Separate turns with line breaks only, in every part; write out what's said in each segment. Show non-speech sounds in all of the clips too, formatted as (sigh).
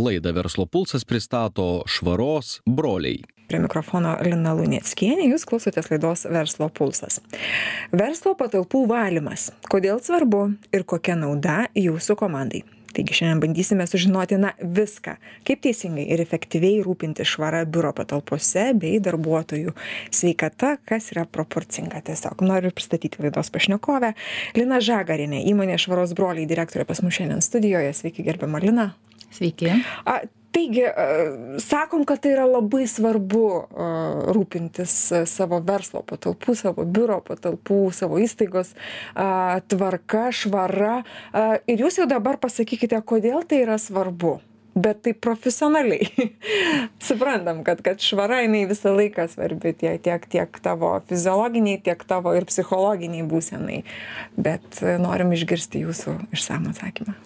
Laidą Verslo pulsas pristato švaros broliai.
Prie mikrofono Lina Lunieckienė, jūs klausotės laidos Verslo pulsas. Verslo patalpų valymas. Kodėl svarbu ir kokia nauda jūsų komandai? Taigi šiandien bandysime sužinoti na viską, kaip teisingai ir efektyviai rūpinti švarą biuro patalpose bei darbuotojų sveikata, kas yra proporcinga. Tiesiog noriu pristatyti laidos pašnekovę. Lina Žagarinė, įmonė Švaros broliai direktorė pas mus šiandien studijoje. Sveiki, gerbiama Lina.
Sveiki.
A, taigi sakom kad tai yra labai svarbu rūpintis savo verslo patalpų savo biuro patalpų savo įstaigos tvarka švara. Ir jūs jau dabar pasakykite kodėl tai yra svarbu. Bet taip profesionaliai. (laughs) Suprantam kad kad švara jinai visą laiką svarbi tiek tiek tiek tavo fiziologinei tiek tavo ir psichologinei būsenai. Bet norim išgirsti jūsų išsamų atsakymą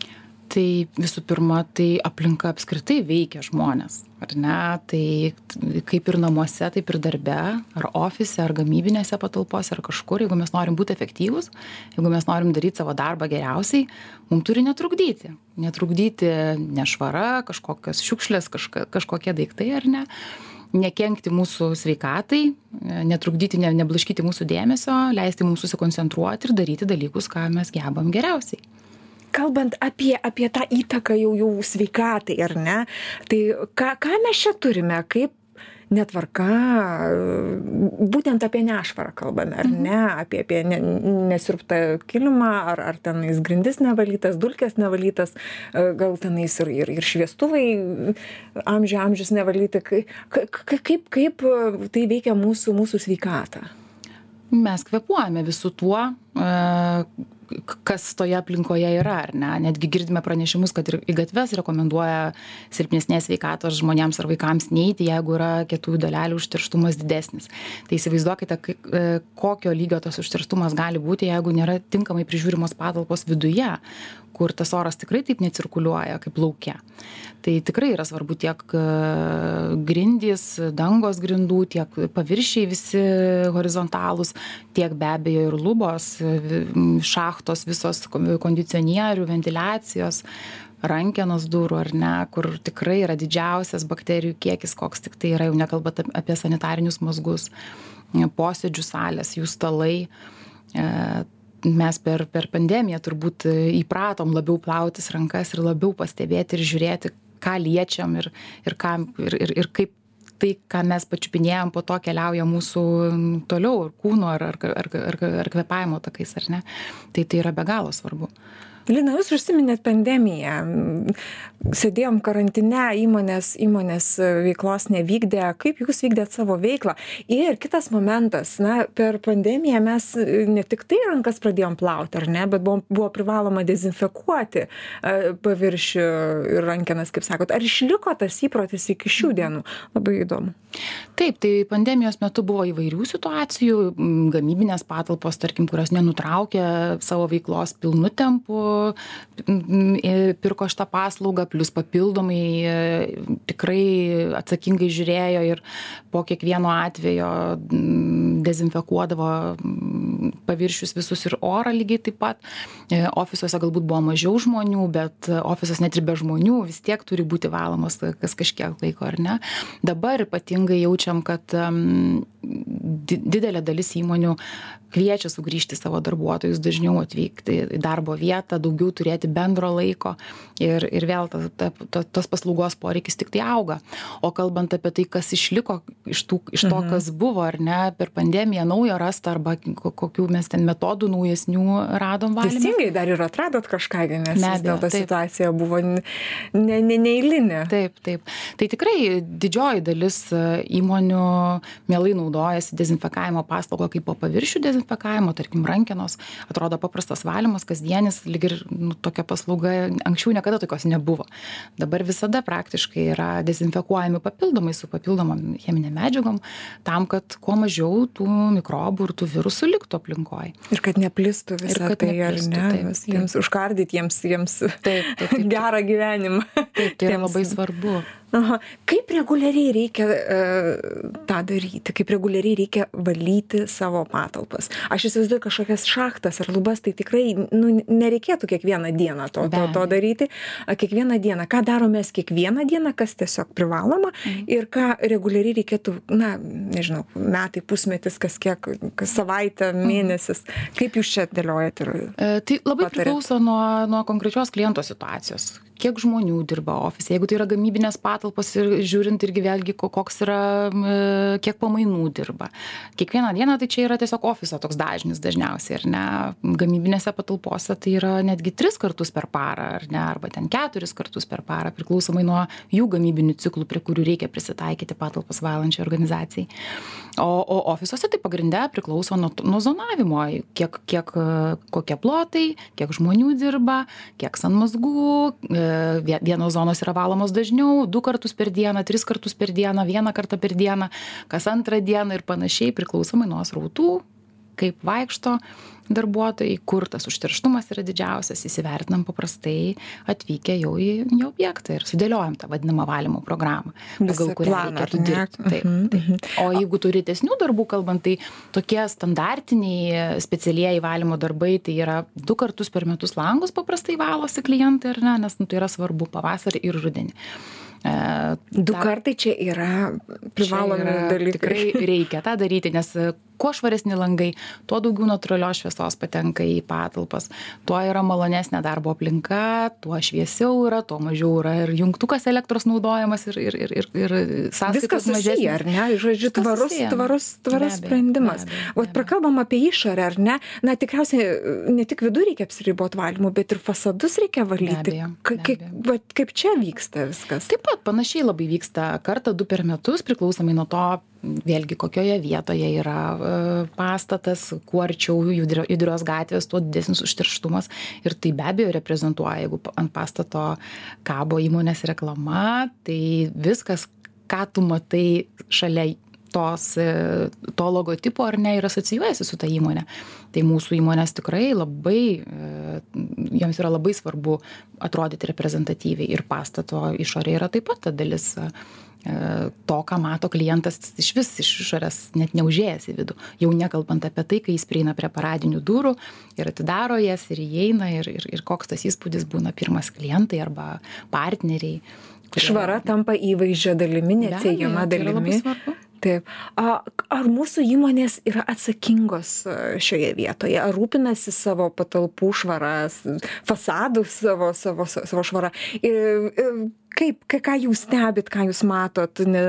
tai visų pirma tai aplinka apskritai veikia žmones ar ne? Tai kaip ir namuose taip ir darbe ar ofise ar gamybinėse patalpose ar kažkur jeigu mes norim būt efektyvūs jeigu mes norim daryt savo darbą geriausiai mum turi netrukdyti. Netrukdyti nešvara kažkokios šiukšlės kažka kažkokie daiktai ar ne? Nekenkti mūsų sveikatai netrukdyti ne neblaškyti mūsų dėmesio leisti mums susikoncentruoti ir daryti dalykus ką mes gebam geriausiai
kalbant apie apie tą įtaką jau jau sveikatai ar ne tai ką ką mes čia turime kaip netvarka būtent apie nešvarą kalbame ar ne apie apie ne nesiurbtą kilimą ar ar tenais grindis nevalytas dulkes nevalytas gal tenais ir ir ir šviestuvai amžių amžius nevalyti. Kai ka kaip kaip tai veikia mūsų mūsų sveikatą?
Mes kvėpuojame visu tuo kas toje aplinkoje yra ar ne? Netgi girdime pranešimus kad ir į gatves rekomenduoja silpnesnės sveikatos žmonėms ar vaikams neiti jeigu yra kietųjų dalelių užterštumas didesnis. Tai įsivaizduokite kai kokio lygio tas užterštumas gali būti jeigu nėra tinkamai prižiūrimos patalpos viduje kur tas oras tikrai taip necirkuliuoja kaip lauke. Tai tikrai yra svarbu tiek grindys dangos grindų tiek paviršiai visi horizontalūs tiek be abejo ir lubos šachtos visos kondicionierių ventiliacijos rankenos durų ar ne kur tikrai yra didžiausias bakterijų kiekis koks tiktai yra jau nekalbant apie sanitarinius mazgus posėdžių salės jų stalai mes per per pandemiją turbūt įpratom labiau plautis rankas ir labiau pastebėti ir žiūrėti ką liečiam ir ir ką ir ir ir kaip tai ką mes pačiupinėjam po to keliauja mūsų toliau ir kūno ar ar ar ar ar kvėpavimo takais ar ne. Tai tai yra be galo svarbu
lina jūs užsiminėt pandemiją. Sėdėjom karantine įmonės įmonės veiklos nevykdė. Kaip jūs vykdėt savo veiklą? Ir kitas momentas na per pandemiją mes ne tiktai rankas pradėjom plauti ar ne bet buvom buvo privaloma dezinfekuoti paviršių ir rankenas kaip sakot. Ar išliko tas įprotis iki šių dienų? Labai įdomu.
Taip tai pandemijos metu buvo įvairių situacijų gamybinės patalpos tarkim kurios nenutraukė savo veiklos pilnu tempu pirko šitą paslaugą plius papildomai tikrai atsakingai žiūrėjo ir po kiekvieno atvejo dezinfekuodavo paviršius visus ir orą lygiai taip pat. Ofisuose galbūt buvo mažiau žmonių bet ofisas net ir be žmonių vis tiek turi būti valomas kas kažkiek laiko ar ne? Dabar ypatingai jaučiam kad didelė dalis įmonių kviečia sugrįžti savo darbuotojus dažniau atvykti į darbo vietą daugiau turėti bendro laiko ir ir vėl ta ta ta tos paslaugos poreikis tiktai auga. O kalbant apie tai kas išliko iš tų iš to kas buvo ar ne per pandemiją naujo rasta arba kokių mes ten metodų naujesnių radom valyme.
Teisingai dar ir atradot kažką nes vis dėlto situacija buvo ne ne neeilinė.
Taip taip. Tai tikrai didžioji dalis įmonių mielai naudojasi dezinfekavimo paslauga kaipo paviršių dezinfekavimo tarkim rankenos. Atrodo paprastas valymas kasdienis lyg ir nu tokia paslauga anksčiau niekada tokios nebuvo. Dabar visada praktiškai yra dezinfekuojami papildomai su papildomom cheminėm medžiagom tam kad kuo mažiau tų mikrobų ir tų virusų liktų aplinkoj.
Ir kad neplistų visa tai ar ne? jiems užkardyt jiems jiems
taip taip (laughs)
gerą gyvenimą.
Taip tai yra labai svarbu
aha kaip reguliariai reikia e, tą daryti kaip reguliariai reikia valyti savo patalpas aš įsivaizduoju kažkokias šachtas ar lubas tai tikrai nu nereikėtų kiekvieną dieną to to to daryti kiekvieną dieną ką darom mes kiekvieną dieną kas tiesiog privaloma
Mhm.
ir ką reguliariai reikėtų na nežinau metai pusmetis kas kiek kas savaitę
Mhm.
mėnesis kaip jūs čia dėliojat ir
E, Tai labai
Patariat.
priklauso nuo, nuo konkrečios kliento situacijos. Kiek žmonių dirba ofise, jeigu tai yra gamybinės patalpos ir žiūrint irgi vėlgi, ko- koks yra, kiek pamainų dirba. Kiekvieną dieną tai čia yra tiesiog ofiso toks dažnis dažniausiai, ar ne? Gamybinėse patalpose tai yra netgi tris kartus per parą, ar ne? Arba ten keturis kartus per parą, priklausomai nuo jų gamybinių ciklų, prie kurių reikia prisitaikyti patalpas valančiai organizacijai. O, o ofisuose tai pagrinde priklauso nuo, nuo zonavimo, kiek, kiek e, kokie plotai, kiek žmonių dirba, kiek sanmazgų, e, vie- vienos zonos yra valomos dažniau, du kartus per dieną, tris kartus per dieną, vieną kartą per dieną, kas antrą dieną ir panašiai, priklausomai nuo srautų, kaip vaikšto darbuotojai, kur tas užterštumas yra didžiausias, įsivertinam paprastai atvykę jau į, į objektą ir sudėliojam tą vadinamą valymo programą, pagal kurią reikėtų dirbti. Taip,
Mhm,
taip. O jeigu turi retesnių darbų kalbant, tai tokie standartiniai specialieji valymo darbai, tai yra du kartus per metus langus paprastai valosi klientai, ar ne, nes nu, tai yra svarbu pavasarį ir rudenį. E,
du
tą-
kartai čia yra privalomi dalykai
Tikrai reikia tą daryti, nes kuo švaresni langai, tuo daugiau natūralios šviesos patenka į patalpas, tuo yra malonesnė darbo aplinka, tuo šviesiau yra, tuo mažiau yra ir jungtukas elektros naudojamas ir, ir, ir, ir, ir sąskaitos mažesnės.
ar ne? Žodžiu, tvarus, tvarus, tvarus sprendimas.
abejo.
prakalbam apie išorę, ar ne? Na, tikriausiai e, ne tik vidų reikia apsiriboti valymu, bet ir fasadus reikia valyti. kaip,
abejo.
va, kaip čia vyksta viskas?
Taip pat panašiai labai vyksta kartą du per metus, priklausomai nuo to, vėlgi kokioje vietoje yra e, pastatas, kuo arčiau judrio- judrios gatvės, tuo didesnis užterštumas. Ir tai be abejo reprezentuoja, jeigu ant pastato kabo įmonės reklama, tai viskas, ką tu matai šalia tos, e, to logotipo ar ne ir asocijuojasi su ta įmonė. Tai mūsų įmonės tikrai labai, e, joms yra labai svarbu atrodyti reprezentatyviai ir pastato išorė yra taip pat ta dalis to, ką mato klientas iš vis iš išorės, net neužėjęs į vidų. Jau nekalbant apie tai, kai jis prieina prie paradinių durų ir atidaro jas ir įeina ir, ir, ir koks tas įspūdis būna pirmas klientai arba partneriai. kurie-
Švara tampa įvaizdžio dalimi, neatsiejama
tai
dalimi.
svarbu.
Taip. A, Ar mūsų įmonės yra atsakingos e, šioje vietoje? Ar rūpinasi savo patalpų švaras, fasadų savo, savo, savo švarą? Ir, ir kaip, ką jūs stebit, ką jūs matot, ne,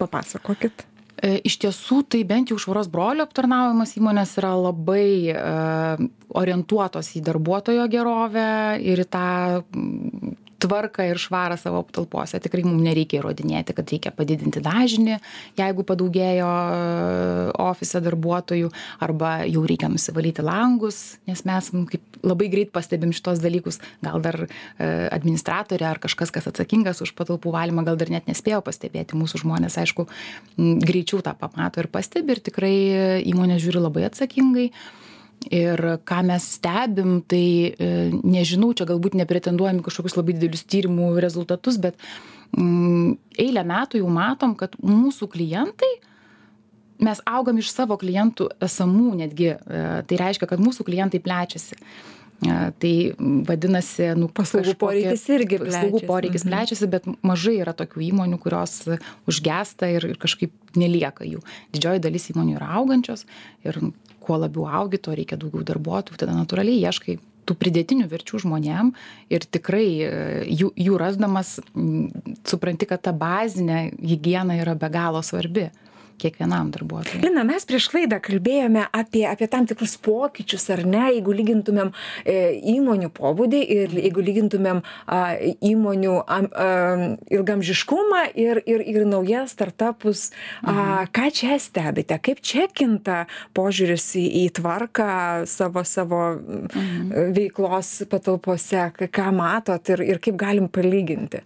papasakokit.
E, Iš tiesų, tai bent jau švaros brolio aptarnaujamas įmonės yra labai e, orientuotos į darbuotojo gerovę ir į tą tvarką ir švarą savo patalpose. Tikrai mums nereikia įrodinėti, kad reikia padidinti dažnį, jeigu padaugėjo e, ofise darbuotojų, arba jau reikia nusivalyti langus, nes mes kaip labai greit pastebim šitos dalykus. Gal dar e, administratorė ar kažkas, kas atsakingas už patalpų valymą, gal dar net nespėjo pastebėti. Mūsų žmonės, aišku, greičiau tą pamato ir pastebi ir tikrai įmonė žiūri labai atsakingai. Ir ką mes stebim, tai e, nežinau, čia galbūt nepretenduojam į kažkokius labai didelius tyrimų rezultatus, bet mm, eilę metų jau matom, kad mūsų klientai, mes augam iš savo klientų esamų netgi, e, tai reiškia, kad mūsų klientai plečiasi. Tai vadinasi, nu,
Paslaugų poreikis irgi
Paslaugų
plečiasi.
poreikis
Mhm.
plečiasi, bet mažai yra tokių įmonių, kurios užgesta ir, ir kažkaip nelieka jų. Didžioji dalis įmonių yra augančios ir kuo labiau augi, tuo reikia daugiau darbuotojų, tada natūraliai ieškai tų pridėtinių verčių žmonėm ir tikrai e, jų, jų rasdamas supranti, kad ta bazinė hygiena yra be galo svarbi kiekvienam darbuotojui.
Lina, mes prieš laidą kalbėjome apie, apie tam tikrus pokyčius, ar ne, jeigu lygintumėm e, įmonių pobūdį ir jeigu lygintumėm a, įmonių am, a, ilgamžiškumą ir, ir, ir naujas startupus, a, ką čia stebite, kaip čia kinta požiūris į, į tvarką savo, savo mhm. veiklos patalpose, ką- ką matot ir, ir kaip galim palyginti.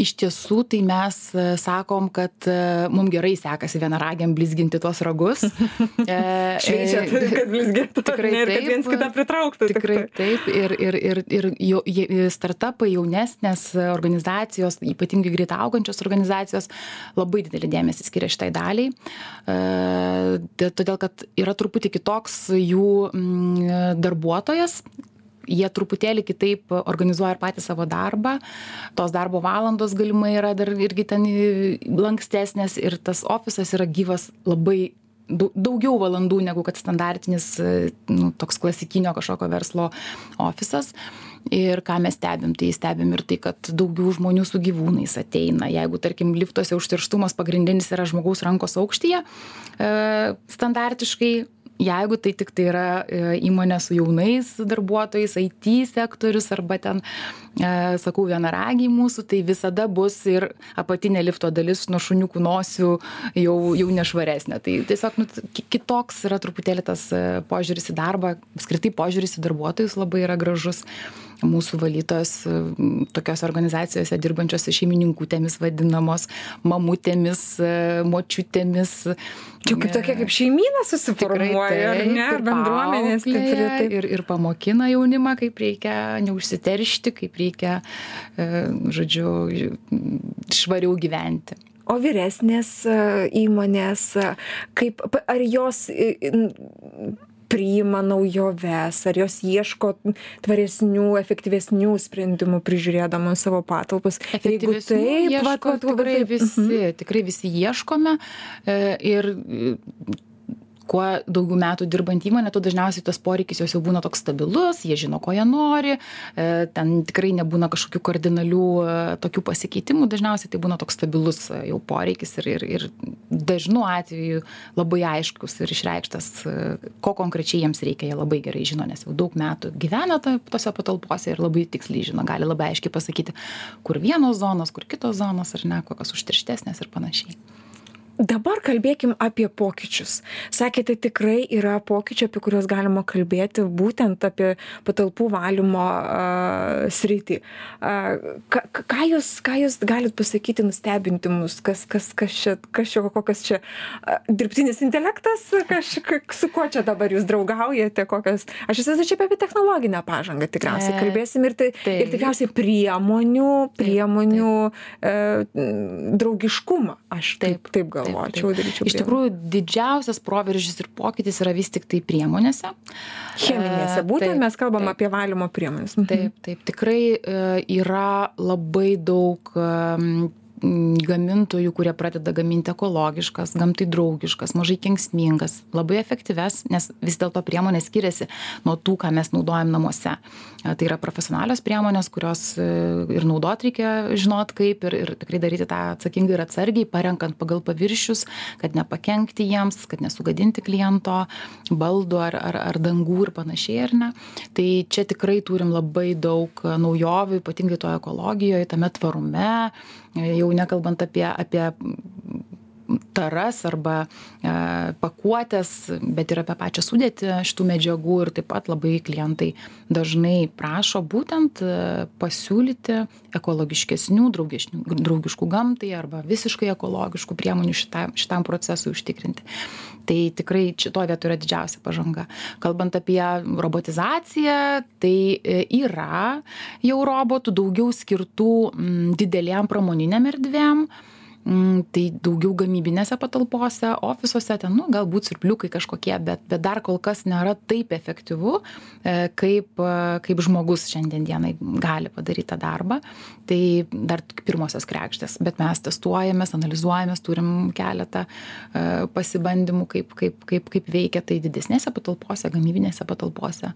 Iš tiesų tai mes e, sakom kad e, mum gerai sekasi vienaragiam blizginti tuos ragus. (laughs)
Šveičiat kad blizgėtų
tikrai
ir kad viens kitą pritrauktų
tikrai taip ir ir ir ir jau startapai jaunesnės organizacijos ypatingai greit augančios organizacijos labai didelį dėmesį skiria šitai daliai. Todėl kad yra truputį kitoks jų darbuotojas jie truputėlį kitaip organizuoja ir patį savo darbą, tos darbo valandos galimai yra dar irgi ten lankstesnės ir tas ofisas yra gyvas labai daugiau valandų negu kad standartinis nu, toks klasikinio kažkokio verslo ofisas. Ir ką mes stebim, tai stebim ir tai, kad daugiau žmonių su gyvūnais ateina. Jeigu, tarkim, liftuose užterštumas pagrindinis yra žmogaus rankos aukštyje, e, standartiškai jeigu tai tiktai yra e, įmonė su jaunais darbuotojais it sektorius arba ten e, sakau vienaragiai mūsų tai visada bus ir apatinė lifto dalis nuo šuniukų nosių jau jau nešvaresnė. Tai tiesiog nu kitoks yra truputėlį tas e, požiūris į darbą. Apskritai požiūris į darbuotojus labai yra gražus mūsų valytojos tokiose organizacijose dirbančios šeimininkutėmis vadinamos mamutėmis močiutėmis.
Čia kaip tokia kaip šeimyna susiformuoja ar ne? Bendruomenė stipri taip
ir ir pamokina jaunimą kaip reikia neužsiteršti kaip reikia e, žodžiu švariau gyventi.
O vyresnės e, įmonės kaip ar jos priima naujoves ar jos ieško tvaresnių efektyvesnių sprendimų prižiūrėdamos savo patalpas
jeigu taip vat vat tikrai visi
mhm.
tikrai visi ieškome e, ir kuo daugiau metų dirbant įmonė tuo dažniausiai tas poreikis jos jau būna toks stabilus jie žino ko jie nori e, ten tikrai nebūna kažkokių kardinalių e, tokių pasikeitimų dažniausiai tai būna toks stabilus e, jau poreikis ir ir ir dažnu atveju labai aiškus ir išreikštas ko konkrečiai jiems reikia jie labai gerai žino nes jau daug metų gyvena tose patalpose ir labai tiksliai žino gali labai aiškiai pasakyti kur vienos zonos kur kitos zonos ar ne kokios užterštesnės ir panašiai
dabar kalbėkim apie pokyčius. Sakėte tikrai yra pokyčių apie kuriuos galima kalbėti būtent apie patalpų valymo sritį. Ką ką jūs ką jūs galit pasakyti nustebinti mus? Kas kas kas čia kas čia kokios čia dirbtinis intelektas? Kas su kuo čia dabar jūs draugaujate? Kokios? Aš įsivaizduoju čia apie technologinę pažangą tikriausiai kalbėsim ir tai ir tikriausiai priemonių priemonių e, draugiškumą. Aš taip taip galvoju daryčiau.
Iš tikrųjų, didžiausias proveržis ir pokytis yra vis tik tai priemonėse.
Cheminėse, būtent taip, mes kalbam taip, apie valymo priemonės.
Mhm. Taip, taip, tikrai e, yra labai daug gamintojų, kurie pradeda gaminti ekologiškas, gamtai draugiškas, mažai kenksmingas, labai efektyves, nes vis dėlto priemonės skiriasi nuo tų, ką mes naudojam namuose. Tai yra profesionalios priemonės, kurios e, ir naudot reikia žinot kaip ir, ir tikrai daryti tą atsakingai ir atsargiai, parenkant pagal paviršius, kad nepakenkti jiems, kad nesugadinti kliento baldų ar, ar, ar dangų ir panašiai, ar ne. Tai čia tikrai turim labai daug naujovių, ypatingai to ekologijoje, tame tvarume, jau nekalbant apie apie taras arba e, pakuotes, bet ir apie pačią sudėtį šitų medžiagų ir taip pat labai klientai dažnai prašo būtent e, pasiūlyti ekologiškesnių, draugiškų gamtai arba visiškai ekologiškų priemonių šitam, šitam procesui užtikrinti. Tai tikrai šitoje vietoje yra didžiausia pažanga. Kalbant apie robotizaciją, tai e, yra jau robotų daugiau skirtų didelėm pramoniniam erdvėm Mm, tai daugiau gamybinėse patalpose, ofisuose, ten, nu, galbūt sirpliukai kažkokie, bet, bet dar kol kas nėra taip efektyvu, e, kaip, e, kaip žmogus šiandien dienai gali padaryti tą darbą. Tai dar pirmosios krekštės, bet mes testuojamės, analizuojamės, turim keletą e, pasibandymų, kaip, kaip, kaip, kaip veikia tai didesnėse patalpose, gamybinėse patalpose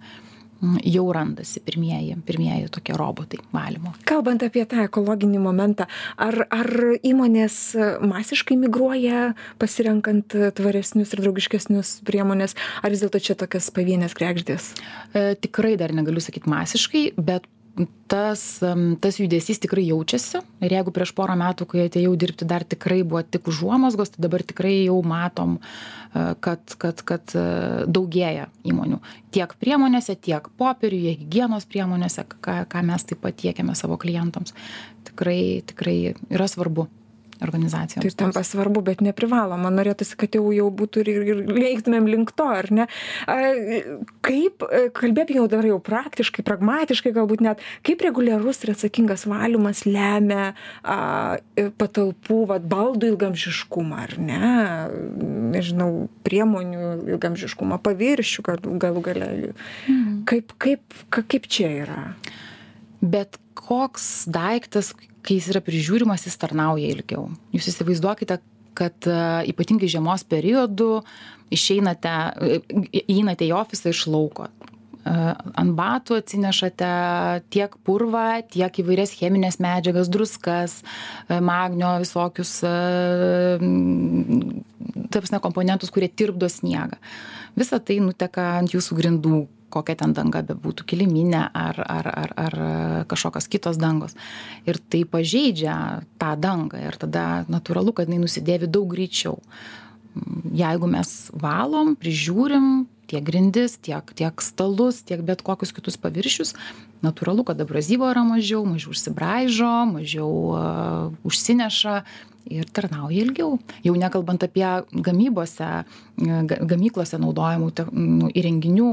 jau randasi pirmieji pirmieji tokie robotai valymo.
Kalbant apie tą ekologinį momentą ar ar įmonės masiškai migruoja pasirenkant tvaresnius ir draugiškesnius priemones ar vis dėlto čia tokios pavienės kregždės?
E, tikrai dar negaliu sakyt masiškai bet tas, tas judesys tikrai jaučiasi ir jeigu prieš porą metų, kai atėjau dirbti, dar tikrai buvo tik užuomasgos, tai dabar tikrai jau matom, e, kad, kad, kad e, daugėja įmonių. Tiek priemonėse, tiek popieriuje, hygienos priemonėse, ką, ką mes taip pat tiekiame savo klientams. Tikrai, tikrai yra svarbu organizacijoms.
Tai tampa svarbu, bet neprivaloma. Norėtųsi, kad jau, jau būtų ir, ir leiktumėm link to, ar ne? Kaip, e, kalbėkime jau dabar jau praktiškai, pragmatiškai galbūt net, kaip reguliarus ir atsakingas valymas lemia a, patalpų, vad, baldų ilgamžiškumą, ar ne? Nežinau, priemonių ilgamžiškumą, paviršių galų gale. Mhm. Kaip, kaip, kaip čia yra?
Bet koks daiktas, kai jis yra prižiūrimas, jis tarnauja ilgiau. Jūs įsivaizduokite, kad e, ypatingai žiemos periodu išeinate, e, įeinate į ofisą iš lauko. E, ant batų atsinešate tiek purvą, tiek įvairias cheminės medžiagas, druskas, magnio visokius, tapsne, komponentus, kurie tirpdo sniegą. Visa tai nuteka ant jūsų grindų, kokia ten danga bebūtų kiliminė ar ar ar ar kažkokios kitos dangos. Ir tai pažeidžia tą dangą ir tada natūralu kad jinai nusidėvi daug greičiau. Jeigu mes valom prižiūrim tiek grindis tiek tiek stalus tiek bet kokius kitus paviršius. Natūralu kad abrazyvo yra mažiau mažiau užsibraižo mažiau užsineša ir tarnauja ilgiau. Jau nekalbant apie gamybose ga gamyklose naudojamų nu įrenginių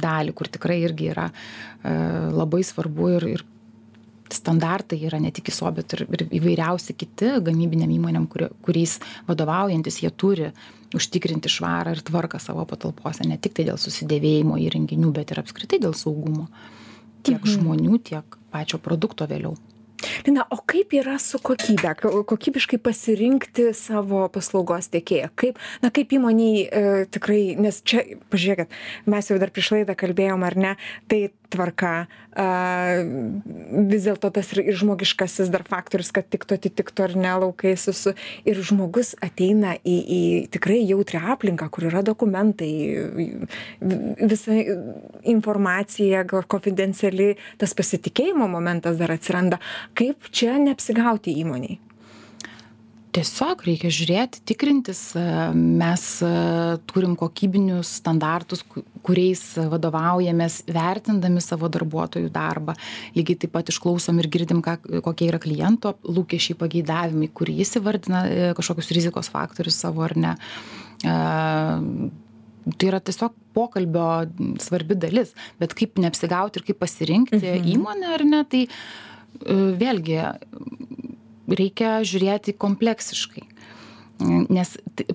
dalį kur tikrai irgi yra e, labai svarbu ir ir standartai yra ne tik iso bet ir ir įvairiausi kiti gamybinėm įmonėm kurie kuriais vadovaujantis jie turi užtikrinti švarą ir tvarką savo patalpose ne tiktai dėl susidėvėjimo įrenginių bet ir apskritai dėl saugumo tiek mhm. žmonių tiek pačio produkto vėliau
lina o kaip yra su kokybe kokybiškai pasirinkti savo paslaugos tiekėją? Kaip na kaip įmonei e, tikrai nes čia pažiūrėkit mes jau dar prieš laidą kalbėjom ar ne tai tvarka a vis dėlto tas ir ir žmogiškasis dar faktorius kad tiktų atitiktų ar ne laukai su su ir žmogus ateina į į tikrai jautrią aplinką kur yra dokumentai visa informacija gal konfidenciali tas pasitikėjimo momentas dar atsiranda. Kaip čia neapsigauti įmonei
tiesiog reikia žiūrėti tikrintis mes turim kokybinius standartus kuriais vadovaujamės vertindami savo darbuotojų darbą. Lygiai taip pat išklausom ir girdim ką kokie yra kliento lūkesčiai pageidavimai kur jis įvardina e, kažkokius rizikos faktorius savo ar ne. Tai yra tiesiog pokalbio svarbi dalis. Bet kaip neapsigauti ir kaip pasirinkti mhm. įmonę ar ne tai e, vėlgi reikia žiūrėti kompleksiškai. Nes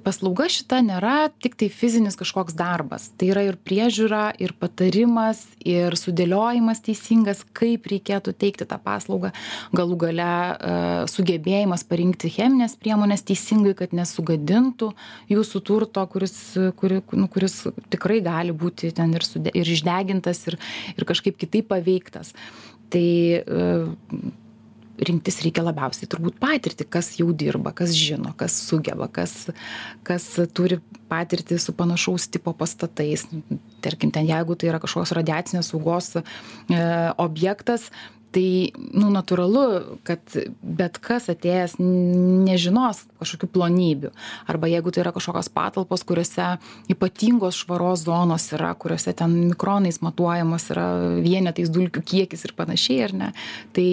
paslauga šita nėra tik tai fizinis kažkoks darbas. Tai yra ir priežiūra, ir patarimas, ir sudėliojimas teisingas, kaip reikėtų teikti tą paslaugą. Galų gale e, sugebėjimas parinkti cheminės priemonės teisingai, kad nesugadintų jūsų turto, kuris, kuri, nu, kuris tikrai gali būti ten ir, sude, ir išdegintas, ir, ir kažkaip kitaip paveiktas. Tai e, rinktis reikia labiausiai turbūt patirtį kas jau dirba kas žino kas sugeba kas kas turi patirtį su panašaus tipo pastatais. Tarkim ten jeigu tai yra kažkoks radiacinės saugos e, objektas tai nu natūralu kad bet kas atėjęs nežinos kažkokių plonybių. Arba jeigu tai yra kažkokios patalpos kuriose ypatingos švaros zonos yra kuriose ten mikronais matuojamas yra vienetais dulkių kiekis ir panašiai ar ne tai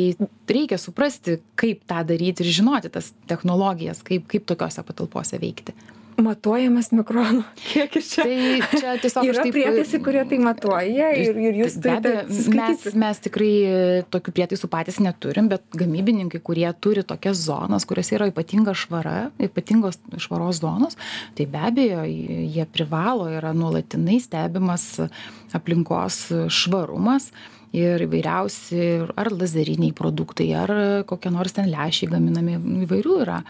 reikia suprasti kaip tą daryti ir žinoti tas technologijas kaip kaip tokiose patalpose veikti
matuojamas mikronų kiekis čia.
Tai čia tiesiog
yra taip, prietaisai, kurie tai matuoja ir, ir jūs
be abejo, mes, mes tikrai tokių prietaisų patys neturim, bet gamybininkai, kurie turi tokias zonas, kuriuose yra ypatinga švara, ypatingos švaros zonos, tai be abejo, jie privalo, yra nuolatinai stebimas aplinkos švarumas ir įvairiausi ar lazeriniai produktai, ar kokie nors ten lešiai gaminami, įvairių yra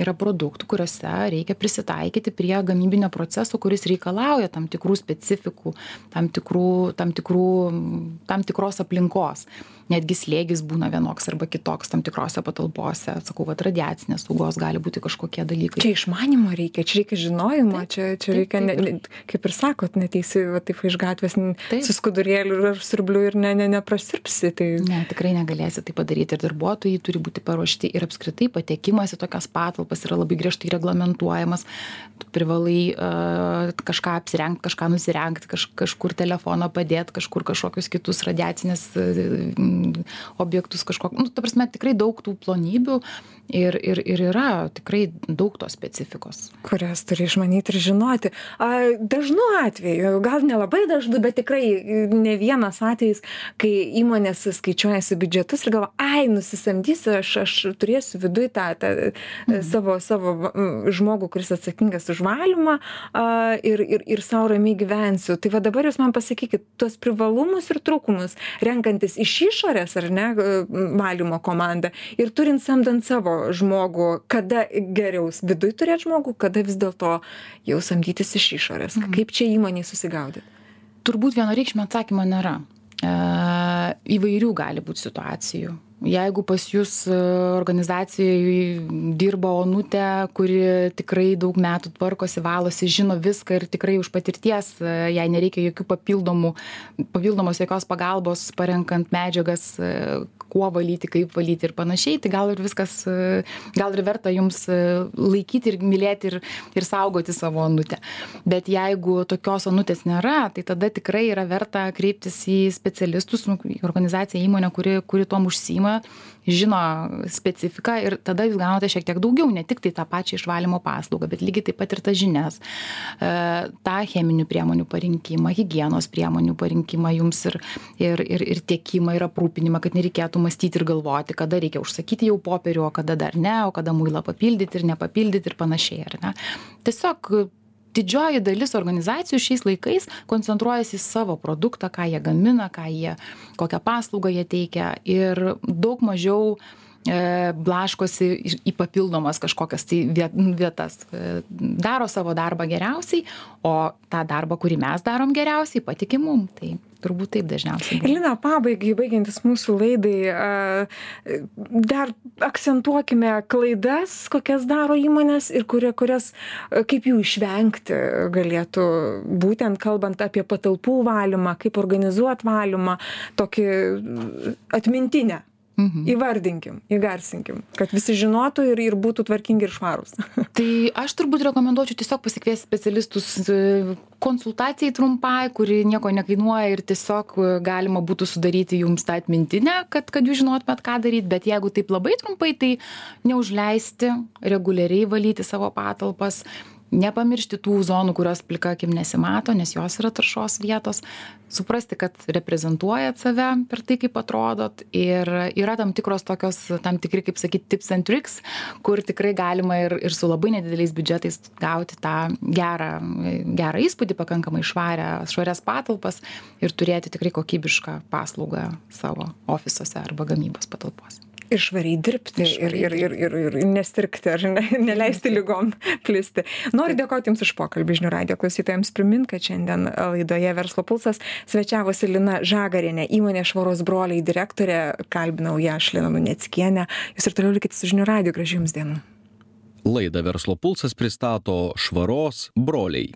yra produktų kuriuose reikia prisitaikyti prie gamybinio proceso kuris reikalauja tam tikrų specifikų tam tikrų tam tikrų tam tikros aplinkos netgi slėgis būna vienoks arba kitoks tam tikrose patalpose. Sakau vat radiacinės saugos gali būti kažkokie dalykai.
Čia išmanymo reikia čia reikia žinojimo čia čia reikia ne ne kaip ir sakot neateisi va taip iš gatvės su skudurėliu ir siurbliu ir ne ne neprasirpsi tai
ne tikrai negalėsi tai padaryti ir darbuotojai turi būti paruošti ir apskritai patekimas į tokias patalpas yra labai griežtai reglamentuojamas. Tu privalai uh, kažką apsirengt kažką nusirengt kaž kažkur telefoną padėt kažkur kažkokius kitus radiacinės uh, objektus kažkok nu ta prasme tikrai daug tų plonybių ir ir ir yra tikrai daug tos specifikos.
Kurias turi išmanyti ir žinoti. A dažnu atveju gal nelabai dažnu bet tikrai ne vienas atvejis kai įmonės skaičiuojasi biudžetus ir galvoja ai nusisamdysiu aš aš turėsiu viduj tą tą mhm. savo savo žmogų kuris atsakingas už valymą a ir ir ir sau ramiai gyvensiu. Tai va dabar jūs man pasakykit tuos privalumus ir trūkumus renkantis iš išorės ar ne valymo komandą ir turint samdant savo žmogų kada geriau viduj turėt žmogų kada vis dėlto jau samdytis iš išorės. Mhm. kaip čia įmonei susigaudyt
turbūt vienareikšmio atsakymo nėra. E, įvairių gali būt situacijų jeigu pas jus e, organizacijoj dirba onutė kuri tikrai daug metų tvarkosi valosi žino viską ir tikrai už patirties e, jai nereikia jokių papildomų papildomos jokios pagalbos parenkant medžiagas e, kuo valyti kaip valyti ir panašiai tai gal ir viskas gal ir verta jums laikyti ir mylėti ir ir saugoti savo onutę. Bet jeigu tokios onutės nėra tai tada tikrai yra verta kreiptis į specialistus nu į organizaciją įmonę kuri kuri tuom užsiima žino specifiką ir tada jūs gaunate šiek tiek daugiau ne tiktai tą pačią išvalymo paslaugą bet lygiai taip pat ir tas žinias. E, tą cheminių priemonių parinkimą higienos priemonių parinkimą jums ir ir ir ir tiekimą ir aprūpinimą kad nereikėtų mąstyti ir galvoti kada reikia užsakyti jau popierių o kada dar ne o kada muilą papildyti ir nepapildyti ir panašiai tiesiog didžioji dalis organizacijų šiais laikais koncentruojasi į savo produktą ką jie gamina ką jie kokią paslaugą jie teikia. Ir daug mažiau e, blaškosi į papildomas kažkokias tai vietas. E, daro savo darbą geriausiai, o tą darbą, kurį mes darom geriausiai, patikim mum. Tai turbūt taip dažniausiai.
Lina, pabaigai, baigiantis mūsų laidai, dar akcentuokime klaidas, kokias daro įmonės ir kurie, kurias, kaip jų išvengti galėtų, būtent kalbant apie patalpų valymą, kaip organizuoti valymą, tokį atmintinę Mhm. Įvardinkim, įgarsinkim, kad visi žinotų ir, ir būtų tvarkingi ir švarūs. (laughs)
tai aš turbūt rekomenduočiau tiesiog pasikviesti specialistus e, konsultacijai trumpai, kuri nieko nekainuoja ir tiesiog e, galima būtų sudaryti jums tą atmintinę, kad, kad jūs žinotumėt, ką daryti, bet jeigu taip labai trumpai, tai neužleisti reguliariai valyti savo patalpas, nepamiršti tų zonų kurios plika akim nesimato nes jos yra taršos vietos. Suprasti kad reprezentuojat save per tai kaip atrodot. Ir yra tam tikros tokios tam tikri kaip sakyt tips and tricks kur tikrai galima ir ir su labai nedideliais biudžetais gauti tą gerą gerą įspūdį pakankamai švarią švarias patalpas ir turėti tikrai kokybišką paslaugą savo ofisuose arba gamybos patalpose
ir švariai dirbti ir, ir, ir, ir, ir nesirgti ar ne, (laughs) neleisti lygom plisti. Noriu dėkoti Jums už pokalbį žinių radio klausytojams. Primint, kad šiandien laidoje Verslo pulsas svečiavosi Lina Žagarinė, įmonė Švaros broliai direktorė, kalbinau ją aš Lina Nuneckienė. Jūs ir toliau likite su žinių radio. Gražių Jums dienų.
Laidą Verslo pulsas pristato Švaros broliai.